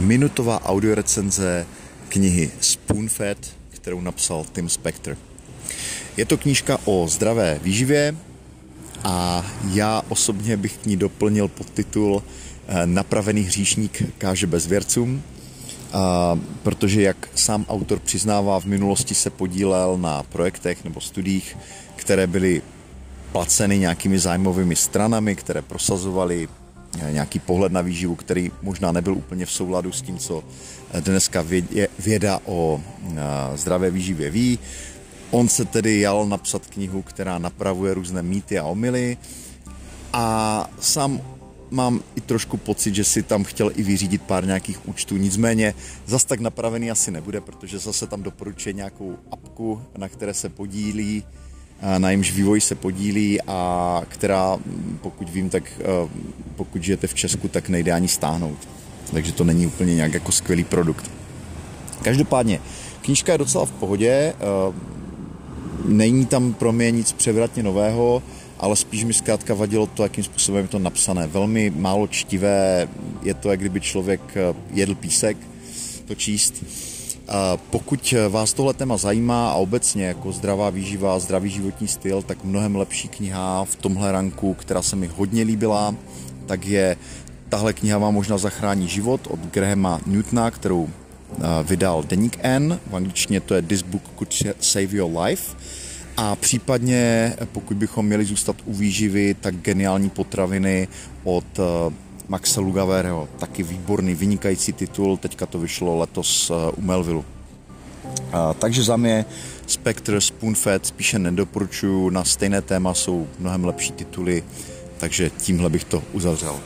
minutová audiorecenze knihy Spoonfed, kterou napsal Tim Spector. Je to knížka o zdravé výživě a já osobně bych k ní doplnil podtitul eh, Napravený hříšník káže bezvěrcům, protože jak sám autor přiznává, v minulosti se podílel na projektech nebo studiích, které byly placeny nějakými zájmovými stranami, které prosazovaly eh, nějaký pohled na výživu, který možná nebyl úplně v souladu s tím, co eh, dneska věda o eh, zdravé výživě ví. On se tedy jal napsat knihu, která napravuje různé mýty a omily. A sám mám i trošku pocit, že si tam chtěl i vyřídit pár nějakých účtů, nicméně zas tak napravený asi nebude, protože zase tam doporučuje nějakou apku, na které se podílí na jimž vývoj se podílí a která, pokud vím, tak pokud žijete v Česku, tak nejde ani stáhnout. Takže to není úplně nějak jako skvělý produkt. Každopádně, knížka je docela v pohodě, není tam pro mě nic převratně nového, ale spíš mi zkrátka vadilo to, jakým způsobem je to napsané. Velmi málo čtivé, je to, jak kdyby člověk jedl písek, to číst. Pokud vás tohle téma zajímá a obecně jako zdravá výživa, zdravý životní styl, tak mnohem lepší kniha v tomhle ranku, která se mi hodně líbila, tak je tahle kniha vám možná zachrání život od Grahama Newtona, kterou vydal Deník N, v angličtině to je This Book Could Save Your Life. A případně, pokud bychom měli zůstat u výživy, tak geniální potraviny od Maxa Lugavereho, taky výborný, vynikající titul, teďka to vyšlo letos eh, u Melvillu. Takže za mě Spectre, Spoonfed spíše nedoporučuju, na stejné téma jsou mnohem lepší tituly, takže tímhle bych to uzavřel.